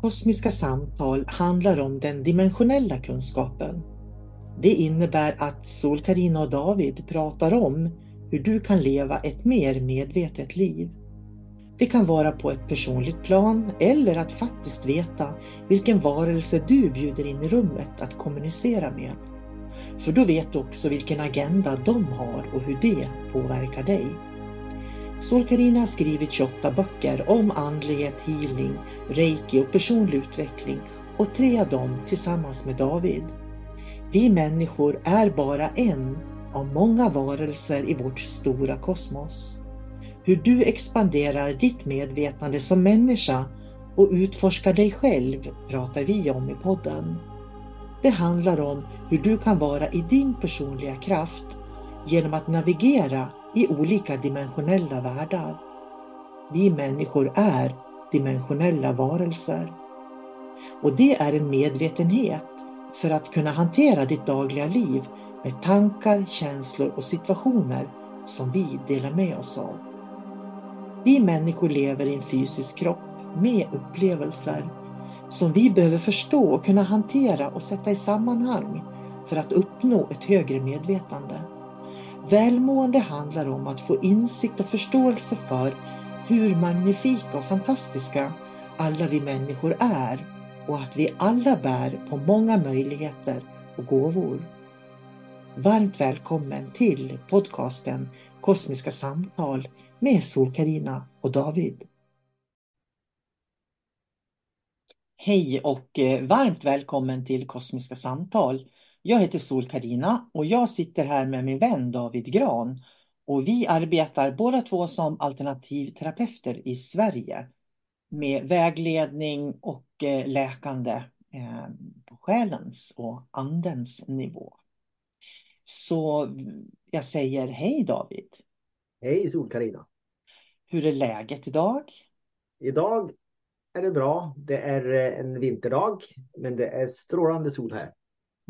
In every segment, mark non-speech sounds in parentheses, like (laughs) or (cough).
Kosmiska samtal handlar om den dimensionella kunskapen. Det innebär att sol karina och David pratar om hur du kan leva ett mer medvetet liv. Det kan vara på ett personligt plan eller att faktiskt veta vilken varelse du bjuder in i rummet att kommunicera med. För då vet du också vilken agenda de har och hur det påverkar dig. Solkarina har skrivit 28 böcker om andlighet, healing, reiki och personlig utveckling och tre av dem tillsammans med David. Vi människor är bara en av många varelser i vårt stora kosmos. Hur du expanderar ditt medvetande som människa och utforskar dig själv pratar vi om i podden. Det handlar om hur du kan vara i din personliga kraft genom att navigera i olika dimensionella världar. Vi människor är dimensionella varelser. Och det är en medvetenhet för att kunna hantera ditt dagliga liv med tankar, känslor och situationer som vi delar med oss av. Vi människor lever i en fysisk kropp med upplevelser som vi behöver förstå och kunna hantera och sätta i sammanhang för att uppnå ett högre medvetande. Välmående handlar om att få insikt och förståelse för hur magnifika och fantastiska alla vi människor är och att vi alla bär på många möjligheter och gåvor. Varmt välkommen till podcasten Kosmiska samtal med sol karina och David. Hej och eh, varmt välkommen till Kosmiska samtal. Jag heter sol karina och jag sitter här med min vän David Gran. Och vi arbetar båda två som alternativterapeuter i Sverige med vägledning och eh, läkande eh, på själens och andens nivå. Så jag säger hej David. Hej sol karina Hur är läget idag? Idag är det bra. Det är eh, en vinterdag, men det är strålande sol här.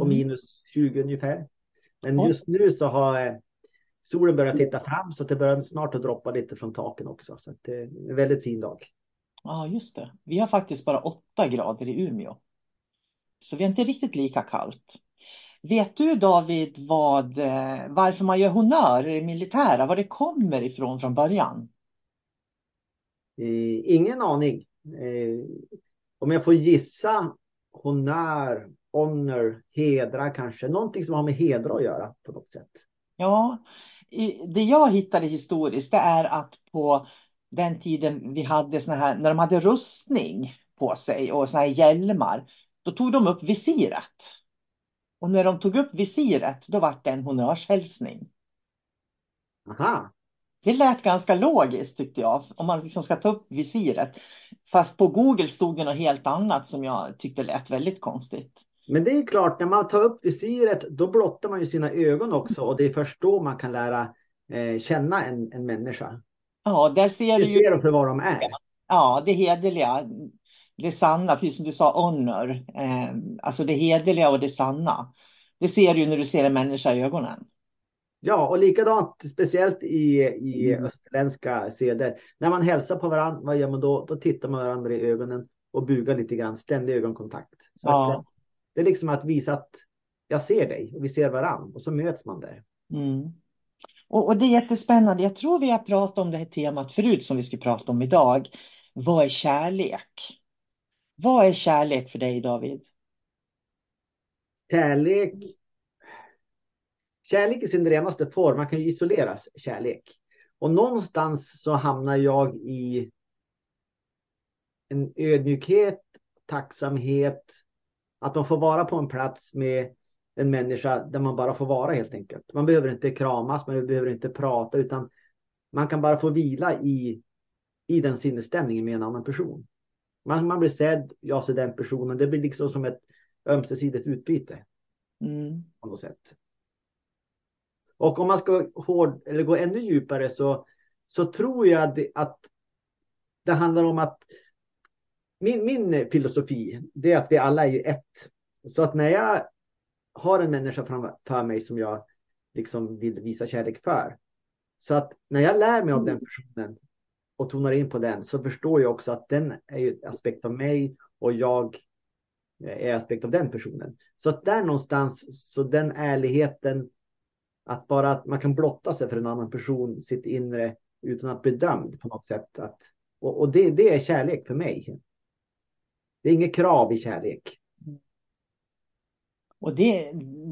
Och mm. minus 20 ungefär. Men just nu så har solen börjat titta fram så det börjar snart att droppa lite från taken också. Så det är en väldigt fin dag. Ja, just det. Vi har faktiskt bara 8 grader i Umeå. Så vi är inte riktigt lika kallt. Vet du David vad, eh, varför man gör honör i militära, var det kommer ifrån från början? Eh, ingen aning. Eh, om jag får gissa, honör, honor, hedra kanske, någonting som har med hedra att göra på något sätt. Ja, det jag hittade historiskt det är att på den tiden vi hade såna här, när de hade rustning på sig och såna här hjälmar, då tog de upp visiret. Och när de tog upp visiret, då var det en honnörshälsning. Aha. Det lät ganska logiskt tyckte jag, om man liksom ska ta upp visiret. Fast på Google stod det något helt annat som jag tyckte lät väldigt konstigt. Men det är klart, när man tar upp visiret, då blottar man ju sina ögon också och det är först då man kan lära eh, känna en, en människa. Ja, där ser du ju... ser dem för vad de är. Ja, det hederliga, det sanna, precis som du sa, honor. Eh, alltså det hederliga och det sanna. Det ser du ju när du ser en människa i ögonen. Ja, och likadant speciellt i, i mm. österländska seder. När man hälsar på varandra, vad gör man då? Då tittar man varandra i ögonen och bugar lite grann, ständig ögonkontakt. Så ja. Det är liksom att visa att jag ser dig och vi ser varandra och så möts man där. Mm. Och, och, det är jättespännande. Jag tror vi har pratat om det här temat förut som vi ska prata om idag. vad är kärlek? Vad är kärlek för dig David? Kärlek. Kärlek i sin renaste form, man kan ju isoleras kärlek. Och någonstans så hamnar jag i en ödmjukhet, tacksamhet, att man får vara på en plats med en människa där man bara får vara helt enkelt. Man behöver inte kramas, man behöver inte prata, utan man kan bara få vila i, i den sinnesstämningen med en annan person. Man, man blir sedd, jag ser den personen. Det blir liksom som ett ömsesidigt utbyte. Mm. På något sätt. Och om man ska hård, eller gå ännu djupare så, så tror jag att det handlar om att min, min filosofi det är att vi alla är ju ett. Så att när jag har en människa framför mig som jag liksom vill visa kärlek för. Så att när jag lär mig av den personen och tonar in på den så förstår jag också att den är ju aspekt av mig och jag är aspekt av den personen. Så att där någonstans, så den ärligheten, att bara att man kan blotta sig för en annan person, sitt inre, utan att bli dömd på något sätt. Att, och, och det, det är kärlek för mig. Det är inget krav i kärlek. Och det,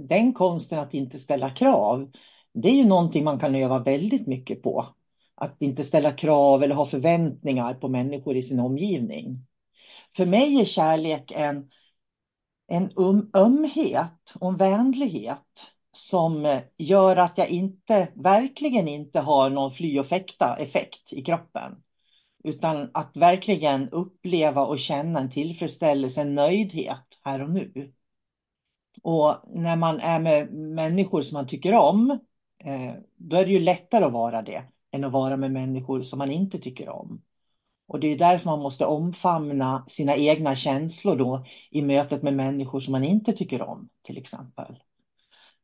den konsten att inte ställa krav, det är ju någonting man kan öva väldigt mycket på. Att inte ställa krav eller ha förväntningar på människor i sin omgivning. För mig är kärlek en, en um, ömhet och en vänlighet som gör att jag inte, verkligen inte har någon fly och fäkta effekt i kroppen. Utan att verkligen uppleva och känna en tillfredsställelse, en nöjdhet här och nu. Och när man är med människor som man tycker om, eh, då är det ju lättare att vara det än att vara med människor som man inte tycker om. Och det är därför man måste omfamna sina egna känslor då i mötet med människor som man inte tycker om, till exempel.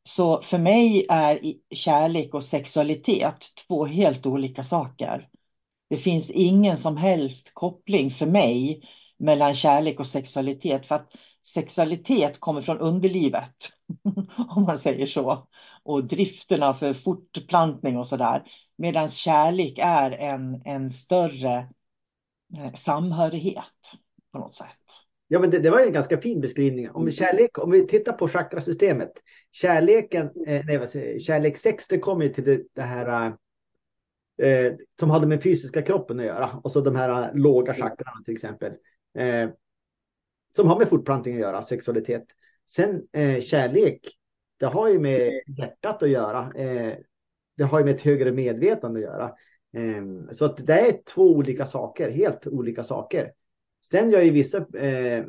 Så för mig är kärlek och sexualitet två helt olika saker. Det finns ingen som helst koppling för mig mellan kärlek och sexualitet. För att sexualitet kommer från underlivet, (laughs) om man säger så. Och drifterna för fortplantning och sådär. Medan kärlek är en, en större eh, samhörighet på något sätt. Ja, men det, det, var en ganska fin beskrivning. Om, kärlek, om vi tittar på chakrasystemet. Kärleken, eh, nej, vad säger, kärlek 6, det kommer ju till det, det här eh, som hade med fysiska kroppen att göra. Och så de här låga chakrarna till exempel. Eh, som har med fortplantning att göra, sexualitet. Sen eh, kärlek, det har ju med hjärtat att göra. Eh, det har ju med ett högre medvetande att göra. Eh, så att det är två olika saker, helt olika saker. Sen gör ju vissa, eh,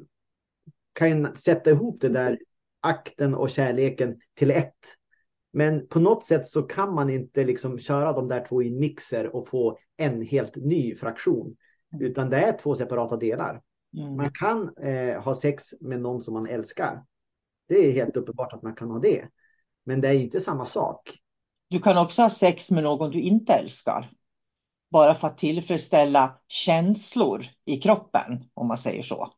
kan sätta ihop det där akten och kärleken till ett. Men på något sätt så kan man inte liksom köra de där två i mixer och få en helt ny fraktion. Utan det är två separata delar. Mm. Man kan eh, ha sex med någon som man älskar. Det är helt uppenbart att man kan ha det. Men det är inte samma sak. Du kan också ha sex med någon du inte älskar. Bara för att tillfredsställa känslor i kroppen, om man säger så.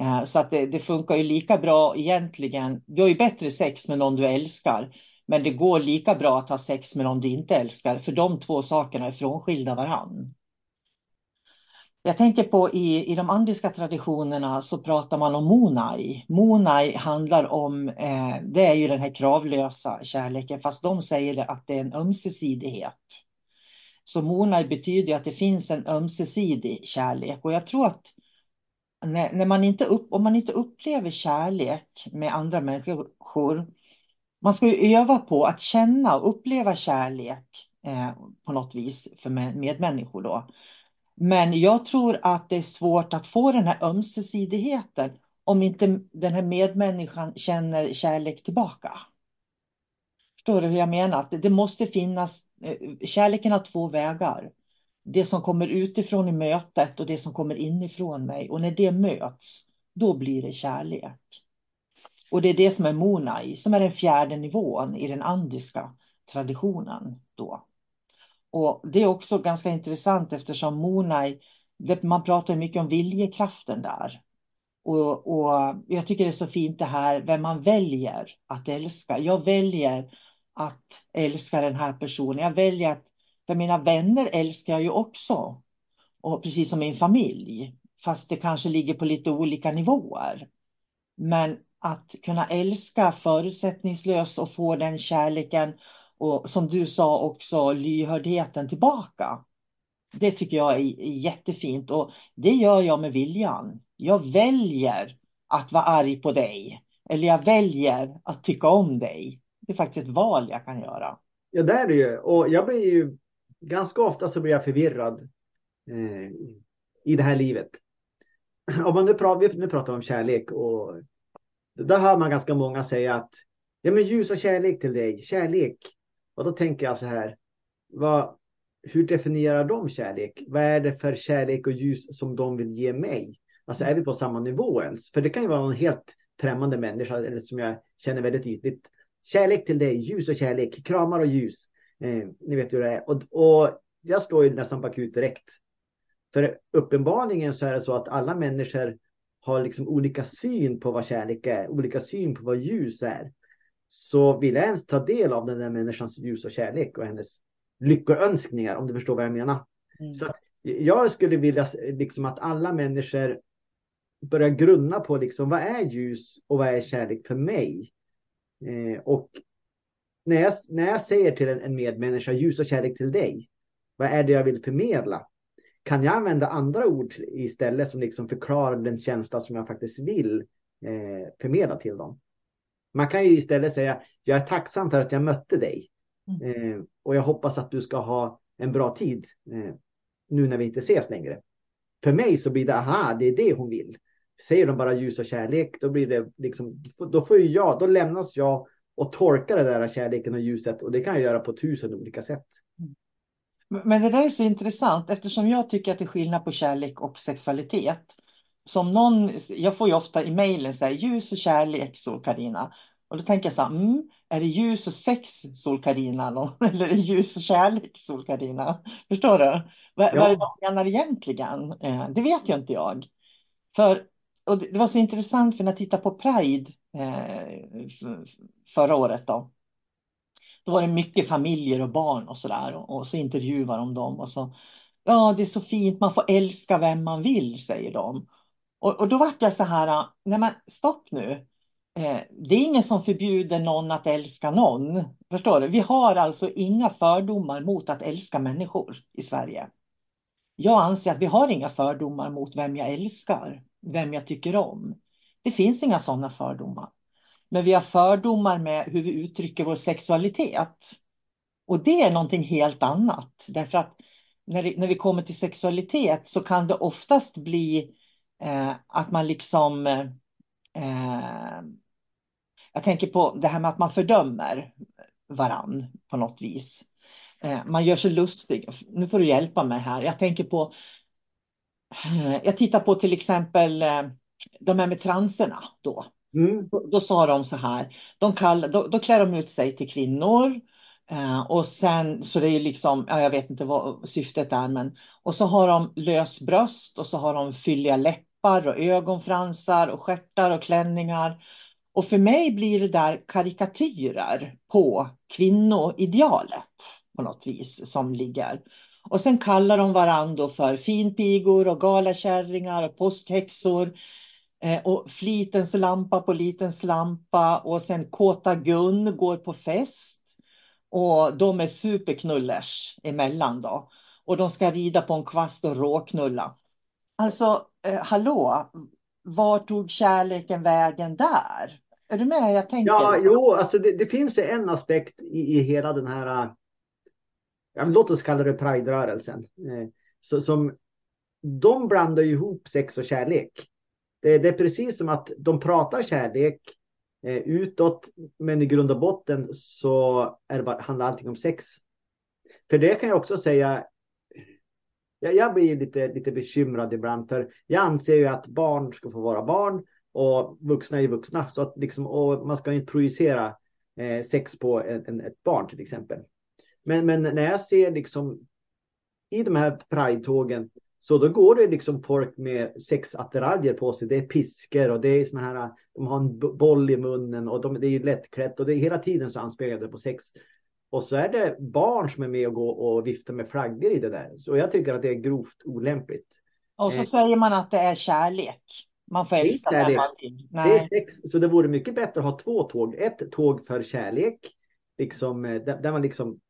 Eh, så att det, det, funkar ju lika bra egentligen. Du har ju bättre sex med någon du älskar. Men det går lika bra att ha sex med någon du inte älskar. För de två sakerna är frånskilda varann. Jag tänker på i, i de andiska traditionerna så pratar man om monai. Monai handlar om, eh, det är ju den här kravlösa kärleken, fast de säger att det är en ömsesidighet. Så monai betyder att det finns en ömsesidig kärlek och jag tror att när, när man inte upp, om man inte upplever kärlek med andra människor, man ska ju öva på att känna och uppleva kärlek eh, på något vis för medmänniskor då. Men jag tror att det är svårt att få den här ömsesidigheten om inte den här medmänniskan känner kärlek tillbaka. Förstår du hur jag menar? Att det måste finnas, eh, kärleken har två vägar. Det som kommer utifrån i mötet och det som kommer inifrån mig. Och när det möts, då blir det kärlek. Och det är det som är monai, som är den fjärde nivån i den andiska traditionen. Då. Och det är också ganska intressant eftersom Monai, man pratar mycket om viljekraften där. Och, och, jag tycker det är så fint det här, vem man väljer att älska. Jag väljer att älska den här personen. Jag väljer att, för mina vänner älskar jag ju också. Och precis som min familj, fast det kanske ligger på lite olika nivåer. Men att kunna älska förutsättningslöst och få den kärleken och som du sa också lyhördheten tillbaka. Det tycker jag är jättefint och det gör jag med viljan. Jag väljer att vara arg på dig eller jag väljer att tycka om dig. Det är faktiskt ett val jag kan göra. Ja, det är det ju. Och jag blir ju ganska ofta så blir jag förvirrad eh, i det här livet. Om man nu pratar, nu pratar om kärlek och där hör man ganska många säga att ja, men ljus och kärlek till dig, kärlek. Och då tänker jag så här, vad, hur definierar de kärlek? Vad är det för kärlek och ljus som de vill ge mig? Alltså är vi på samma nivå ens? För det kan ju vara någon helt främmande människa eller som jag känner väldigt ytligt. Kärlek till dig, ljus och kärlek, kramar och ljus. Eh, ni vet hur det är. Och, och jag slår ju nästan bakut direkt. För uppenbarligen så är det så att alla människor har liksom olika syn på vad kärlek är, olika syn på vad ljus är. Så vill jag ens ta del av den där människans ljus och kärlek och hennes lyckoönskningar, om du förstår vad jag menar. Mm. Så jag skulle vilja liksom att alla människor börjar grunna på liksom, vad är ljus och vad är kärlek för mig? Eh, och när jag, när jag säger till en, en medmänniska ljus och kärlek till dig, vad är det jag vill förmedla? Kan jag använda andra ord istället som liksom förklarar den känsla som jag faktiskt vill eh, förmedla till dem? Man kan ju istället säga, jag är tacksam för att jag mötte dig. Mm. Eh, och jag hoppas att du ska ha en bra tid eh, nu när vi inte ses längre. För mig så blir det, aha, det är det hon vill. Säger de bara ljus och kärlek, då blir det liksom, då får ju jag, då lämnas jag och torkar det där kärleken och ljuset och det kan jag göra på tusen olika sätt. Men det där är så intressant eftersom jag tycker att det är skillnad på kärlek och sexualitet. Som någon, jag får ju ofta i mejlen så här, ljus och kärlek, sol Karina. Och då tänker jag så här, mm, är det ljus och sex, sol Karina (laughs) eller är det ljus och kärlek, sol Karina? Förstår du? Vad, ja. vad är det de menar egentligen? Eh, det vet ju inte jag. För, och det var så intressant för när jag tittade på Pride eh, förra året då. Då var det mycket familjer och barn och sådär och, och så intervjuar de dem och så. Ja, det är så fint, man får älska vem man vill, säger de. Och, och då vart jag så här, nej men stopp nu. Eh, det är ingen som förbjuder någon att älska någon. Förstår du? Vi har alltså inga fördomar mot att älska människor i Sverige. Jag anser att vi har inga fördomar mot vem jag älskar, vem jag tycker om. Det finns inga sådana fördomar. Men vi har fördomar med hur vi uttrycker vår sexualitet. Och det är någonting helt annat. Därför att när, det, när vi kommer till sexualitet så kan det oftast bli eh, att man liksom... Eh, jag tänker på det här med att man fördömer varann på något vis. Eh, man gör sig lustig. Nu får du hjälpa mig här. Jag tänker på... Eh, jag tittar på till exempel eh, de här med transerna då. Mm. Då, då, sa de så här, de kall, då, då klär de ut sig till kvinnor eh, och sen så det är liksom, ja, jag vet inte vad syftet är, men och så har de lös bröst och så har de fylliga läppar och ögonfransar och stjärtar och klänningar. Och för mig blir det där karikatyrer på kvinnoidealet på något vis som ligger. Och sen kallar de varandra för finpigor och galakärringar och påskhäxor. Eh, och flitens lampa på litens lampa och sen Kåta Gun går på fest. Och de är superknullers emellan då. Och de ska rida på en kvast och råknulla. Alltså, eh, hallå, var tog kärleken vägen där? Är du med? Jag tänker. Ja, jo, alltså det, det finns ju en aspekt i, i hela den här, ja, låt oss kalla det Pride-rörelsen. Eh, så, som, de blandar ihop sex och kärlek. Det, det, är precis som att de pratar kärlek eh, utåt, men i grund och botten så är det bara, handlar allting om sex. För det kan jag också säga, jag, jag blir lite, lite bekymrad ibland, för jag anser ju att barn ska få vara barn och vuxna är vuxna. Så att liksom, och man ska inte projicera eh, sex på en, en, ett barn till exempel. Men, men när jag ser liksom i de här Pride-tågen så då går det liksom folk med sexattiraljer på sig. Det är piskor och det är såna här, de har en boll i munnen och de, det är lättklätt och det är hela tiden så anspelar det på sex. Och så är det barn som är med och går och viftar med flaggor i det där. Så jag tycker att det är grovt olämpligt. Och så eh. säger man att det är kärlek. Man får älska det. Det är sex, så det vore mycket bättre att ha två tåg. Ett tåg för kärlek, liksom, eh, där man liksom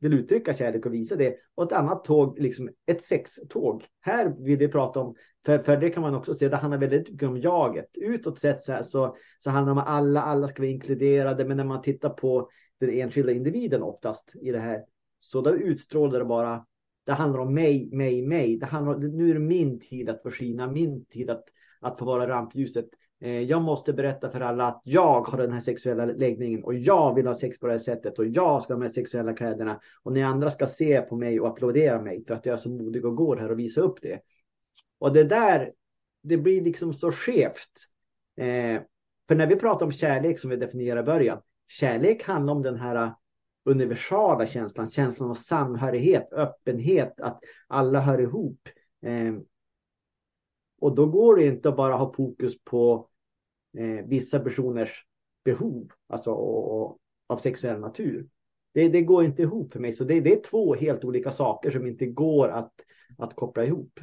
vill uttrycka kärlek och visa det. Och ett annat tåg, liksom ett sextåg. Här vill vi prata om, för, för det kan man också se, det handlar väldigt mycket om jaget. Utåt sett så, här, så, så handlar det om alla, alla ska vara inkluderade, men när man tittar på den enskilda individen oftast i det här, så då utstrålar det bara, det handlar om mig, mig, mig. Det handlar, nu är det min tid att få skina, min tid att, att få vara rampljuset. Eh, jag måste berätta för alla att jag har den här sexuella läggningen och jag vill ha sex på det här sättet och jag ska ha de här sexuella kläderna. Och ni andra ska se på mig och applådera mig för att jag är så modig och går här och visar upp det. Och det där, det blir liksom så skevt. Eh, för när vi pratar om kärlek som vi definierar i början, kärlek handlar om den här universala känslan, känslan av samhörighet, öppenhet, att alla hör ihop. Eh, och då går det inte att bara ha fokus på eh, vissa personers behov, alltså och, och, av sexuell natur. Det, det, går inte ihop för mig, så det, det, är två helt olika saker som inte går att, att koppla ihop.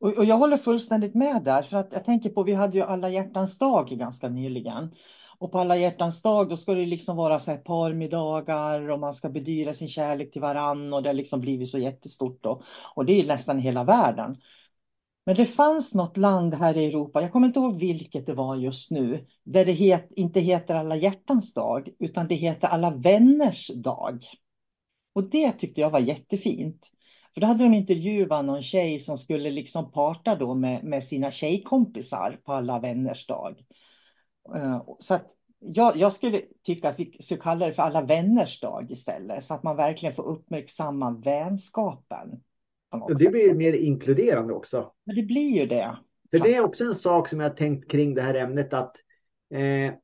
Och, och jag håller fullständigt med där, för att jag tänker på, vi hade ju alla hjärtans dag ganska nyligen. Och på alla hjärtans dag då ska det liksom vara så här parmiddagar och man ska bedyra sin kärlek till varann och det har liksom blivit så jättestort då. Och det är nästan hela världen. Men det fanns något land här i Europa, jag kommer inte ihåg vilket det var just nu, där det het, inte heter alla hjärtans dag, utan det heter alla vänners dag. Och det tyckte jag var jättefint. För då hade de intervjuat någon tjej som skulle liksom parta då med, med sina tjejkompisar på alla vänners dag. Eh, så att jag, jag, skulle tycka att vi skulle kalla det för alla vänners dag istället, så att man verkligen får uppmärksamma vänskapen. Och det blir mer inkluderande också. Men det blir ju det. För det är också en sak som jag tänkt kring det här ämnet att eh,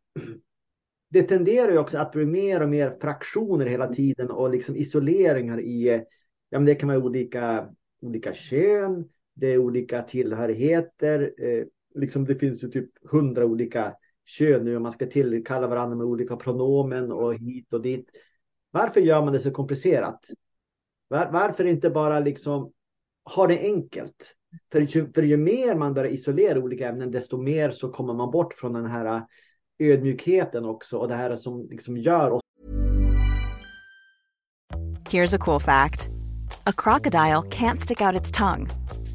det tenderar ju också att bli mer och mer fraktioner hela tiden och liksom isoleringar i, ja men det kan vara olika, olika kön, det är olika tillhörigheter, eh, liksom det finns ju typ hundra olika kön nu och man ska tillkalla varandra med olika pronomen och hit och dit. Varför gör man det så komplicerat? Var, varför inte bara liksom ha det enkelt? För ju, för ju mer man börjar isolera olika ämnen, desto mer så kommer man bort från den här äh, ödmjukheten också och det här som liksom gör oss. Here's a cool fact. A crocodile can't stick out its tongue.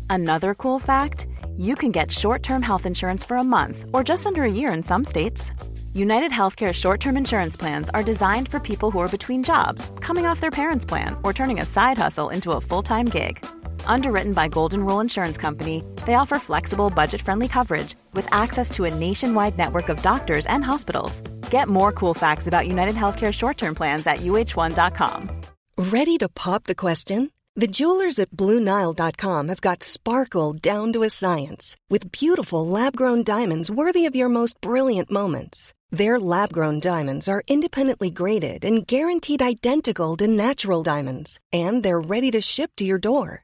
Another cool fact. You can get short-term health insurance for a month or just under a year in some states. United Healthcare short term insurance plans are designed for people who are between jobs, coming off their parents' plan, or turning a side hustle into a full time gig. Underwritten by Golden Rule Insurance Company, they offer flexible, budget friendly coverage with access to a nationwide network of doctors and hospitals. Get more cool facts about United Healthcare short term plans at uh1.com. Ready to pop the question? The jewelers at Bluenile.com have got sparkle down to a science with beautiful lab grown diamonds worthy of your most brilliant moments. Their lab grown diamonds are independently graded and guaranteed identical to natural diamonds, and they're ready to ship to your door.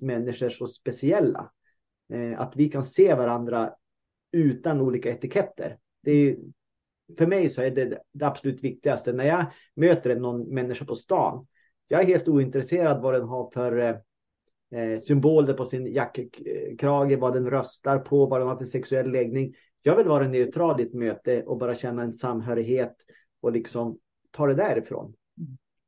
Människor så speciella eh, att vi kan se varandra utan olika etiketter. Det är, för mig så är det det absolut viktigaste när jag möter någon människa på stan. Jag är helt ointresserad vad den har för eh, eh, symboler på sin jackkrage, vad den röstar på, vad den har för sexuell läggning. Jag vill vara neutral i ett möte och bara känna en samhörighet och liksom ta det därifrån.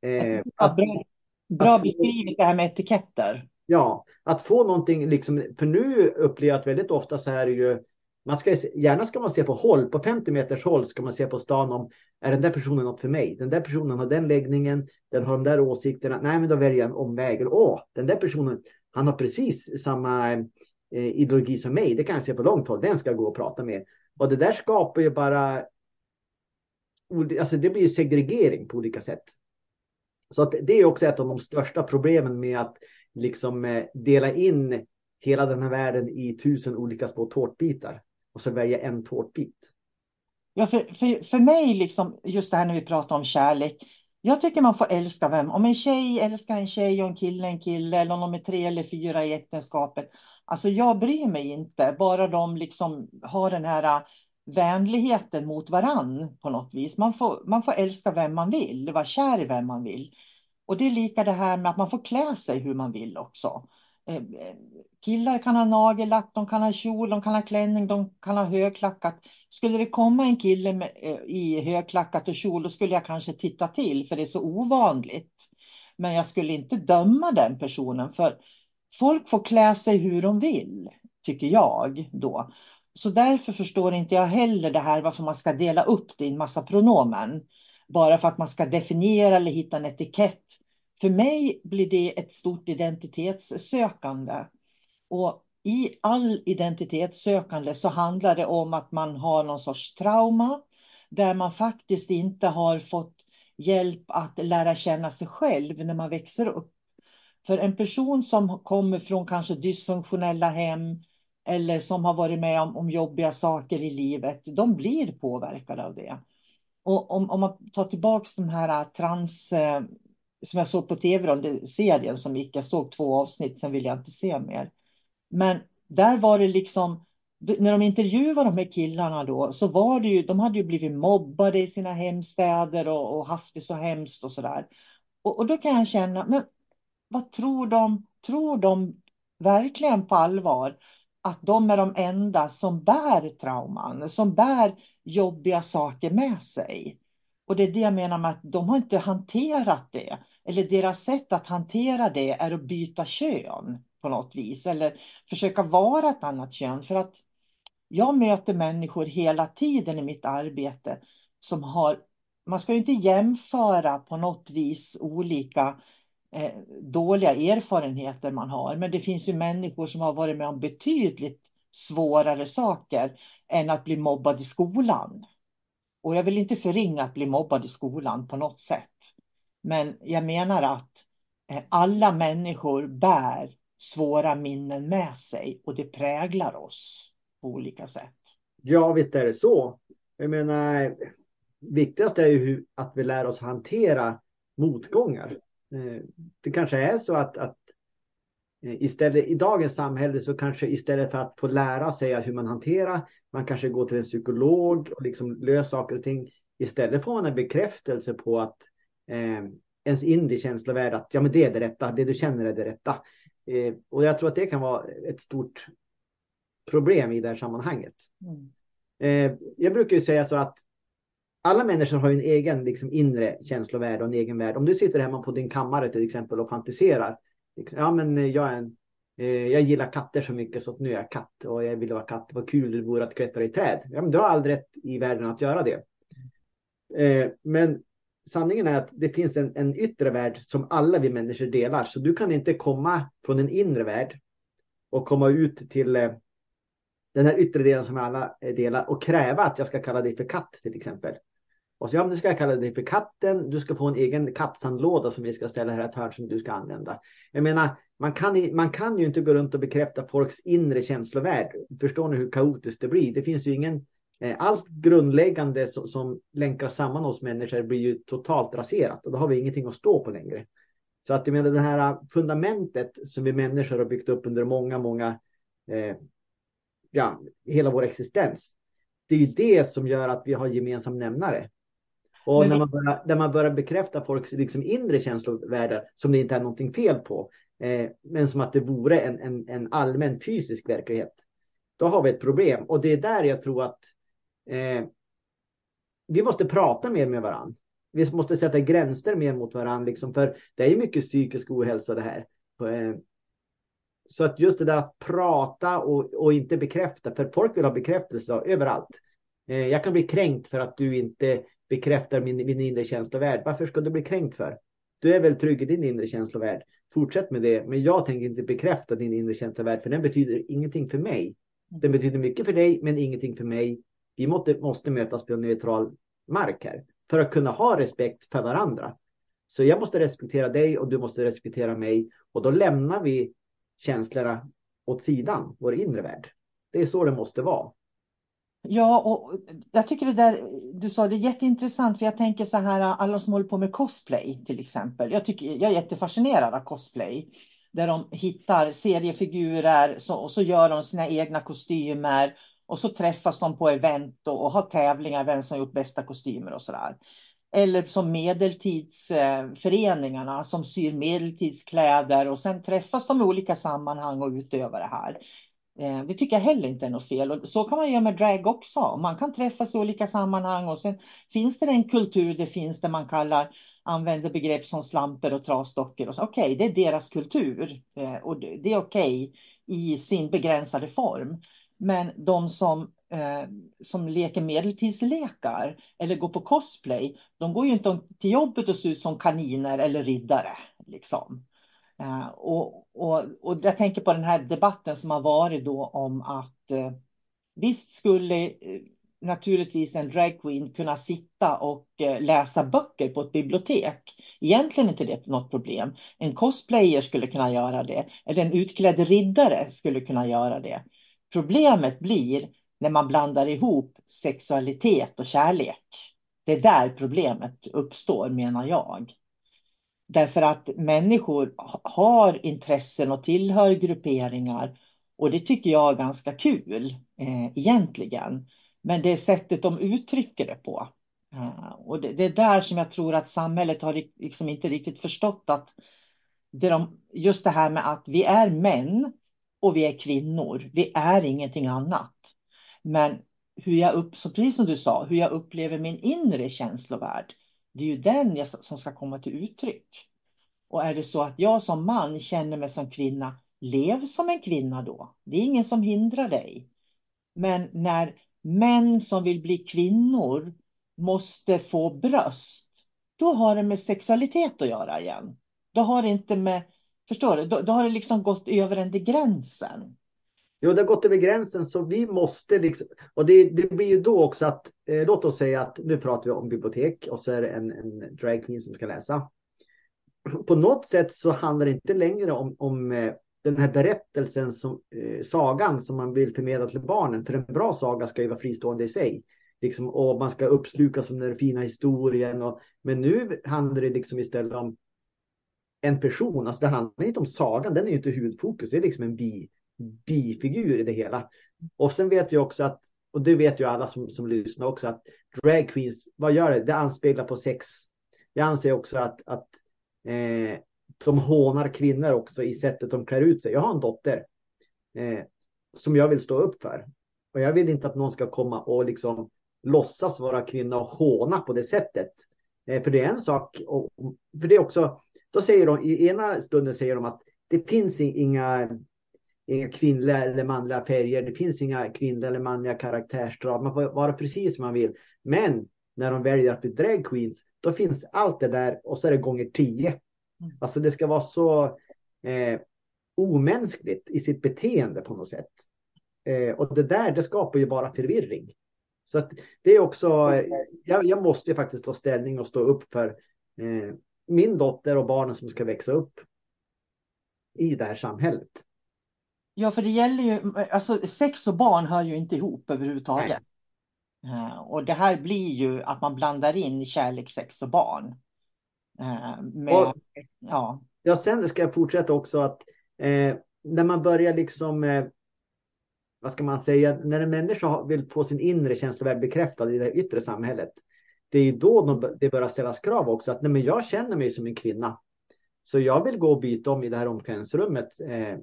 Eh, att, bra bra beskrivet det här med etiketter. Ja, att få någonting liksom, för nu upplever jag att väldigt ofta så är det ju man ska, gärna ska man se på håll, på 50 meters håll ska man se på stan om är den där personen något för mig? Den där personen har den läggningen, den har de där åsikterna. Nej, men då väljer jag en omväg. Åh, den där personen, han har precis samma eh, ideologi som mig. Det kan jag se på långt håll. Den ska jag gå och prata med. Och det där skapar ju bara. Alltså, det blir segregering på olika sätt. Så att det är också ett av de största problemen med att liksom eh, dela in hela den här världen i tusen olika små tårtbitar och så välja en tårtbit. Ja, för, för, för mig, liksom, just det här när vi pratar om kärlek. Jag tycker man får älska vem. Om en tjej älskar en tjej och en kille en kille eller om de är tre eller fyra i äktenskapet. Alltså jag bryr mig inte, bara de liksom har den här äh, vänligheten mot varann på något vis. Man får, man får älska vem man vill, vara kär i vem man vill. Och det är lika det här med att man får klä sig hur man vill också. Eh, eh, killar kan ha nagellack, de kan ha kjol, de kan ha klänning, de kan ha högklackat. Skulle det komma en kille med, eh, i högklackat och kjol, då skulle jag kanske titta till, för det är så ovanligt. Men jag skulle inte döma den personen, för folk får klä sig hur de vill, tycker jag då. Så därför förstår inte jag heller det här varför man ska dela upp det i en massa pronomen. Bara för att man ska definiera eller hitta en etikett för mig blir det ett stort identitetssökande. Och i all identitetssökande så handlar det om att man har någon sorts trauma där man faktiskt inte har fått hjälp att lära känna sig själv när man växer upp. För en person som kommer från kanske dysfunktionella hem eller som har varit med om, om jobbiga saker i livet, de blir påverkade av det. Och om, om man tar tillbaka de här äh, trans äh, som jag såg på tv, då, serien som gick. Jag såg två avsnitt, sen ville jag inte se mer. Men där var det liksom, när de intervjuade de här killarna då, så var det ju, de hade ju blivit mobbade i sina hemstäder och, och haft det så hemskt och sådär. Och, och då kan jag känna, men vad tror de? Tror de verkligen på allvar att de är de enda som bär trauman, som bär jobbiga saker med sig? Och det är det jag menar med att de har inte hanterat det. Eller deras sätt att hantera det är att byta kön på något vis. Eller försöka vara ett annat kön. För att jag möter människor hela tiden i mitt arbete som har, man ska ju inte jämföra på något vis olika Eh, dåliga erfarenheter man har. Men det finns ju människor som har varit med om betydligt svårare saker än att bli mobbad i skolan. Och jag vill inte förringa att bli mobbad i skolan på något sätt. Men jag menar att eh, alla människor bär svåra minnen med sig och det präglar oss på olika sätt. Ja, visst är det så. Jag menar, viktigast är ju att vi lär oss hantera motgångar. Eh, det kanske är så att, att eh, istället i dagens samhälle så kanske istället för att få lära sig hur man hanterar, man kanske går till en psykolog och liksom löser saker och ting. Istället får man en bekräftelse på att eh, ens inre känslovärld att ja, men det är det rätta, det du känner är det rätta. Eh, och jag tror att det kan vara ett stort problem i det här sammanhanget. Mm. Eh, jag brukar ju säga så att alla människor har en egen liksom, inre känslovärld och en egen värld. Om du sitter hemma på din kammare till exempel och fantiserar. Liksom, ja, men eh, jag, är en, eh, jag gillar katter så mycket så att nu är jag katt och jag vill vara katt. Vad kul det vore att klättra i träd. Ja, men du har aldrig rätt i världen att göra det. Eh, men sanningen är att det finns en, en yttre värld som alla vi människor delar. Så du kan inte komma från en inre värld och komma ut till eh, den här yttre delen som alla eh, delar och kräva att jag ska kalla dig för katt till exempel. Och så ja, men nu ska jag kalla dig för katten. Du ska få en egen kattsandlåda som vi ska ställa här ett hörn som du ska använda. Jag menar, man kan, man kan ju inte gå runt och bekräfta folks inre känslovärld. Förstår ni hur kaotiskt det blir? Det finns ju ingen Eh, allt grundläggande som, som länkar samman oss människor blir ju totalt raserat och då har vi ingenting att stå på längre. Så att jag menar det här äh, fundamentet som vi människor har byggt upp under många, många, eh, ja, hela vår existens. Det är ju det som gör att vi har gemensam nämnare. Och Men... när, man börjar, när man börjar bekräfta folks liksom inre känslovärldar som det inte är någonting fel på, eh, men som att det vore en, en, en allmän fysisk verklighet, då har vi ett problem. Och det är där jag tror att eh, vi måste prata mer med varandra. vi måste sätta gränser mer mot varandra, liksom, för det är mycket psykisk ohälsa det här. Eh, så att just det där att prata och, och inte bekräfta, för folk vill ha bekräftelse överallt. Eh, jag kan bli kränkt för att du inte bekräftar min, min inre känslovärld. Varför ska du bli kränkt för? Du är väl trygg i din inre känslovärld. Fortsätt med det. Men jag tänker inte bekräfta din inre känslovärld, för den betyder ingenting för mig. Den betyder mycket för dig, men ingenting för mig. Vi måste, måste mötas på neutral mark här för att kunna ha respekt för varandra. Så jag måste respektera dig och du måste respektera mig och då lämnar vi känslorna åt sidan, vår inre värld. Det är så det måste vara. Ja, och jag tycker det där du sa, det är jätteintressant för jag tänker så här, alla som håller på med cosplay till exempel. Jag, tycker, jag är jättefascinerad av cosplay. Där de hittar seriefigurer så, och så gör de sina egna kostymer och så träffas de på event och, och har tävlingar, vem som gjort bästa kostymer och sådär. Eller som medeltidsföreningarna eh, som syr medeltidskläder och sen träffas de i olika sammanhang och utövar det här. Eh, det tycker jag heller inte är något fel. Och så kan man göra med drag också. Man kan träffas i olika sammanhang och sen finns det en kultur det finns där man kallar använder begrepp som slamper och trasdockor. Okej, okay, det är deras kultur eh, och det är okej okay i sin begränsade form. Men de som, eh, som leker medeltidslekar eller går på cosplay, de går ju inte till jobbet och ser ut som kaniner eller riddare. Liksom. Eh, och, och, och jag tänker på den här debatten som har varit då om att eh, visst skulle eh, naturligtvis en dragqueen kunna sitta och läsa böcker på ett bibliotek. Egentligen är inte det något problem. En cosplayer skulle kunna göra det, eller en utklädd riddare skulle kunna göra det. Problemet blir när man blandar ihop sexualitet och kärlek. Det är där problemet uppstår menar jag. Därför att människor har intressen och tillhör grupperingar och det tycker jag är ganska kul eh, egentligen. Men det är sättet de uttrycker det på. Uh, och det, det, är där som jag tror att samhället har liksom inte riktigt förstått att det de, just det här med att vi är män och vi är kvinnor. Vi är ingenting annat. Men hur jag upp, så precis som du sa, hur jag upplever min inre känslovärld, det är ju den jag, som ska komma till uttryck. Och är det så att jag som man känner mig som kvinna, lev som en kvinna då. Det är ingen som hindrar dig. Men när män som vill bli kvinnor måste få bröst, då har det med sexualitet att göra igen. Då har det inte med Förstår du? Då, då har det liksom gått över den gränsen. Jo, det har gått över gränsen så vi måste liksom, och det, det blir ju då också att, eh, låt oss säga att nu pratar vi om bibliotek och så är det en, en dragqueen som ska läsa. På något sätt så handlar det inte längre om, om eh, den här berättelsen, som, eh, sagan som man vill förmedla till barnen. För en bra saga ska ju vara fristående i sig. Liksom, och man ska uppslukas som den fina historien. Och, men nu handlar det liksom istället om en person. Alltså det handlar inte om sagan, den är ju inte huvudfokus. Det är liksom en bi, bifigur i det hela. Och sen vet jag också att, och det vet ju alla som, som lyssnar också, att drag queens, vad gör det? Det anspeglar på sex. Jag anser också att, att eh, de hånar kvinnor också i sättet de klär ut sig. Jag har en dotter eh, som jag vill stå upp för. Och jag vill inte att någon ska komma och liksom låtsas vara kvinna och håna på det sättet. Eh, för det är en sak, och, för det är också, då säger de, i ena stunden säger de att det finns inga, inga kvinnliga eller manliga färger. Det finns inga kvinnliga eller manliga karaktärsdrag. Man får vara precis som man vill. Men när de väljer att bli drag queens, då finns allt det där och så är det gånger tio. Mm. Alltså det ska vara så eh, omänskligt i sitt beteende på något sätt. Eh, och det där, det skapar ju bara förvirring. Så att det är också, jag, jag måste faktiskt ta ställning och stå upp för eh, min dotter och barnen som ska växa upp i det här samhället. Ja, för det gäller ju, alltså sex och barn hör ju inte ihop överhuvudtaget. Uh, och det här blir ju att man blandar in kärlek, sex och barn. Uh, med, och, ja. ja, sen ska jag fortsätta också att eh, när man börjar liksom, eh, vad ska man säga, när en människa vill få sin inre känslovärld bekräftad i det yttre samhället, det är då det börjar ställas krav också. Att nej, men jag känner mig som en kvinna. Så jag vill gå och byta om i det här omklädningsrummet eh,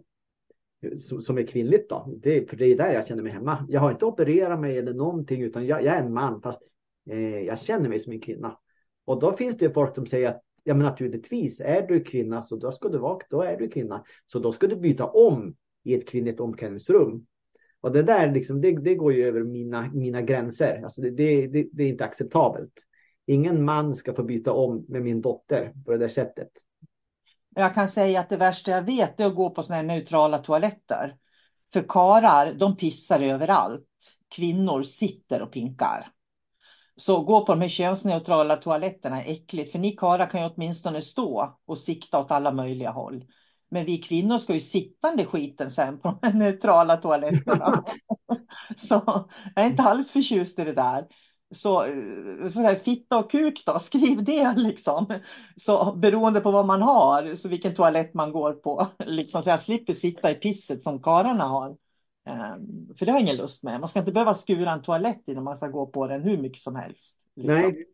som är kvinnligt. Då. Det, för det är där jag känner mig hemma. Jag har inte opererat mig eller någonting utan jag, jag är en man fast eh, jag känner mig som en kvinna. Och då finns det ju folk som säger att ja, men naturligtvis är du kvinna så då ska du vara, då är du kvinna. Så då ska du byta om i ett kvinnligt omklädningsrum. Och det där liksom, det, det går ju över mina, mina gränser. Alltså det, det, det, är inte acceptabelt. Ingen man ska få byta om med min dotter på det där sättet. Jag kan säga att det värsta jag vet är att gå på sådana här neutrala toaletter. För karar, de pissar överallt. Kvinnor sitter och pinkar. Så gå på de här könsneutrala toaletterna är äckligt. För ni karlar kan ju åtminstone stå och sikta åt alla möjliga håll. Men vi kvinnor ska ju sittande skiten sen på de neutrala toaletterna. (laughs) så jag är inte alls förtjust i det där. Så, så här, fitta och kuk då, (laughs) skriv det liksom. Så beroende på vad man har, så vilken toalett man går på. (laughs) Liksom, så jag slipper sitta i pisset som karlarna har. Um, för det har jag ingen lust med. Man ska inte behöva skura en toalett innan man ska gå på den hur mycket som helst. Liksom. Nej,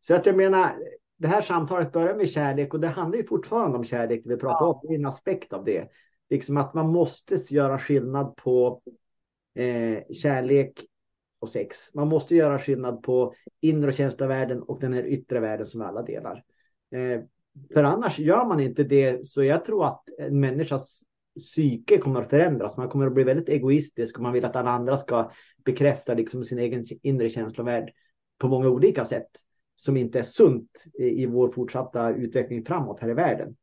så att jag menar, det här samtalet börjar med kärlek och det handlar ju fortfarande om kärlek. Vi pratar ja. om en aspekt av det. Liksom att man måste göra skillnad på eh, kärlek och sex. Man måste göra skillnad på inre och känslovärlden och den här yttre världen som alla delar. Eh, för annars gör man inte det så jag tror att en människas psyke kommer att förändras. Man kommer att bli väldigt egoistisk och man vill att alla andra ska bekräfta liksom sin egen inre känslovärld på många olika sätt som inte är sunt i, vår fortsatta utveckling framåt här i världen.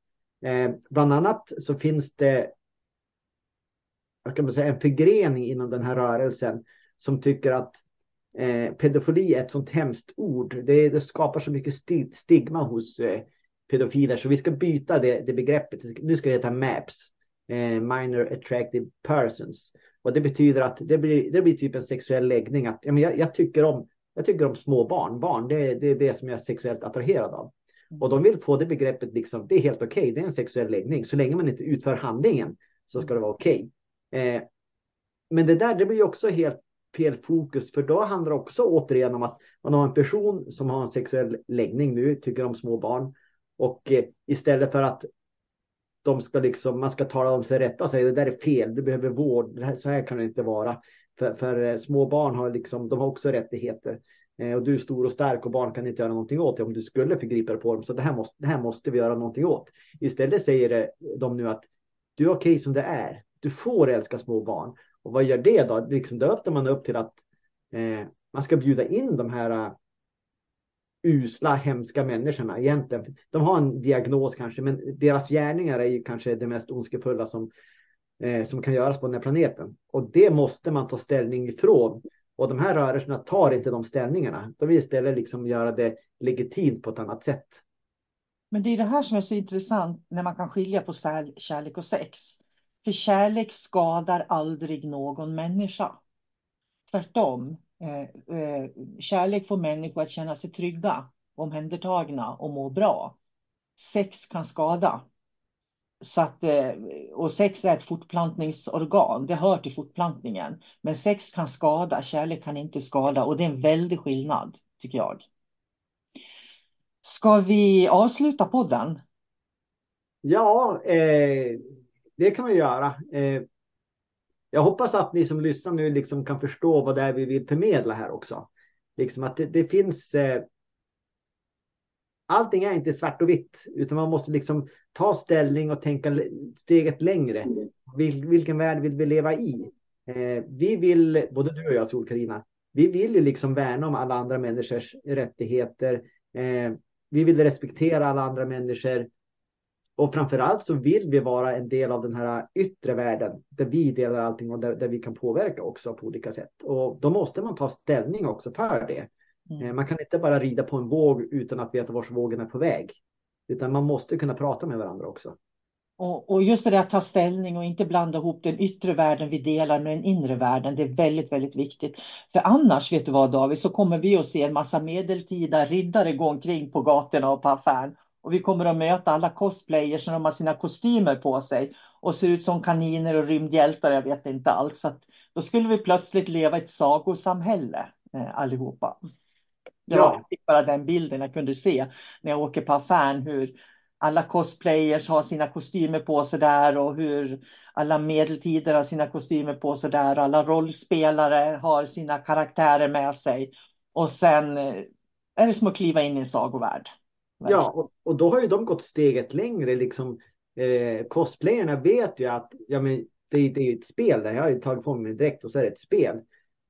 Eh, bland annat så finns det jag kan säga, en förgrening inom den här rörelsen som tycker att eh, pedofili är ett sånt hemskt ord. Det, det skapar så mycket stigma hos eh, pedofiler så vi ska byta det, det begreppet. Nu ska det heta MAPS, eh, Minor Attractive Persons. Och det betyder att det blir, det blir typ en sexuell läggning. Att, ja, men jag, jag tycker om jag tycker om små barn. Barn, det, det är det som jag är sexuellt attraherad av. Mm. Och de vill få det begreppet, liksom, det är helt okej, okay, det är en sexuell läggning. Så länge man inte utför handlingen så ska det vara okej. Okay. Eh, men det där, det blir också helt fel fokus, för då handlar det också återigen om att man har en person som har en sexuell läggning nu, tycker om små barn. Och eh, istället för att de ska liksom, man ska tala om sig rätta och säga det där är fel, du behöver vård, så här kan det inte vara. För, för eh, små barn har, liksom, de har också rättigheter. Eh, och du är stor och stark och barn kan inte göra någonting åt det om du skulle förgripa dig på dem. Så det här, måste, det här måste vi göra någonting åt. Istället säger eh, de nu att du är okej okay som det är. Du får älska små barn. Och vad gör det då? Liksom, då öppnar man upp till att eh, man ska bjuda in de här uh, usla, hemska människorna egentligen. De har en diagnos kanske, men deras gärningar är ju kanske det mest ondskefulla som eh, som kan göras på den här planeten. Och det måste man ta ställning ifrån. Och de här rörelserna tar inte de ställningarna. De vill istället liksom göra det legitimt på ett annat sätt. Men det är det här som är så intressant när man kan skilja på kärlek och sex. För kärlek skadar aldrig någon människa. Tvärtom. Eh, eh, kärlek får människor att känna sig trygga, omhändertagna och må bra. Sex kan skada. Så att, eh, och sex är ett fortplantningsorgan, det hör till fortplantningen. Men sex kan skada, kärlek kan inte skada och det är en väldig skillnad, tycker jag. Ska vi avsluta podden? Ja, eh, det kan man göra. Eh, jag hoppas att ni som lyssnar nu liksom kan förstå vad det är vi vill förmedla här också. Liksom att det, det finns eh, allting är inte svart och vitt, utan man måste liksom ta ställning och tänka steget längre. Vil, vilken värld vill vi leva i? Eh, vi vill, både du och jag sol Carina, vi vill ju liksom värna om alla andra människors rättigheter. Eh, vi vill respektera alla andra människor. Och framför allt så vill vi vara en del av den här yttre världen där vi delar allting och där, där vi kan påverka också på olika sätt. Och då måste man ta ställning också för det. Mm. Eh, man kan inte bara rida på en våg utan att veta vart vågen är på väg. Utan man måste kunna prata med varandra också. Och, och just det där att ta ställning och inte blanda ihop den yttre världen vi delar med den inre världen. Det är väldigt, väldigt viktigt. För annars, vet du vad David, så kommer vi att se en massa medeltida riddare gå omkring på gatorna och på affären. Och vi kommer att möta alla cosplayers som har sina kostymer på sig och ser ut som kaniner och rymdhjältar, jag vet inte allt. Så då skulle vi plötsligt leva i ett sagosamhälle eh, allihopa. Det ja. var bara den bilden jag kunde se när jag åker på affären hur alla cosplayers har sina kostymer på sig där och hur alla medeltider har sina kostymer på sig där. Alla rollspelare har sina karaktärer med sig. Och sen är som att kliva in i en sagovärld. Ja, och, och, då har ju de gått steget längre. Liksom, eh, cosplayerna vet ju att ja, men det, det är ett spel där. Jag har ju tagit på mig direkt och så är det ett spel.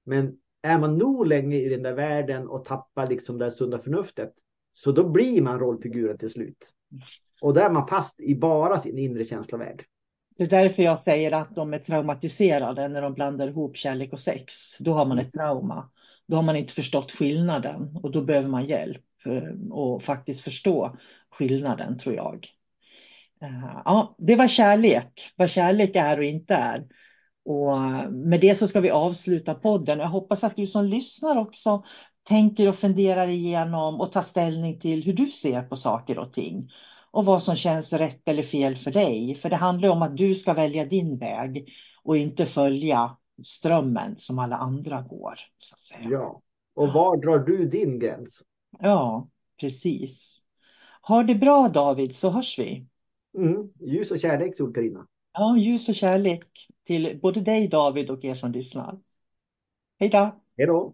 Men är man nog länge i den där världen och tappar liksom det sunda förnuftet. Så då blir man rollfiguren till slut. Och där är man fast i bara sin inre känslovärld. Det är därför jag säger att de är traumatiserade när de blandar ihop kärlek och sex. Då har man ett trauma. Då har man inte förstått skillnaden och då behöver man hjälp Eh, och faktiskt förstå skillnaden tror jag. Eh, ja, det var kärlek, vad kärlek är och inte är. Och eh, med det så ska vi avsluta podden. Jag hoppas att du som lyssnar också tänker och funderar igenom och tar ställning till hur du ser på saker och ting och vad som känns rätt eller fel för dig. För det handlar om att du ska välja din väg och inte följa strömmen som alla andra går. Så att säga. Ja, och var drar du din gräns? Ja, precis. Ha det bra David så hörs vi. Mm. Ljus och kärlek Sol-Carina. Ja, ljus och kärlek till både dig David och er som lyssnar. Hej då! Hej då!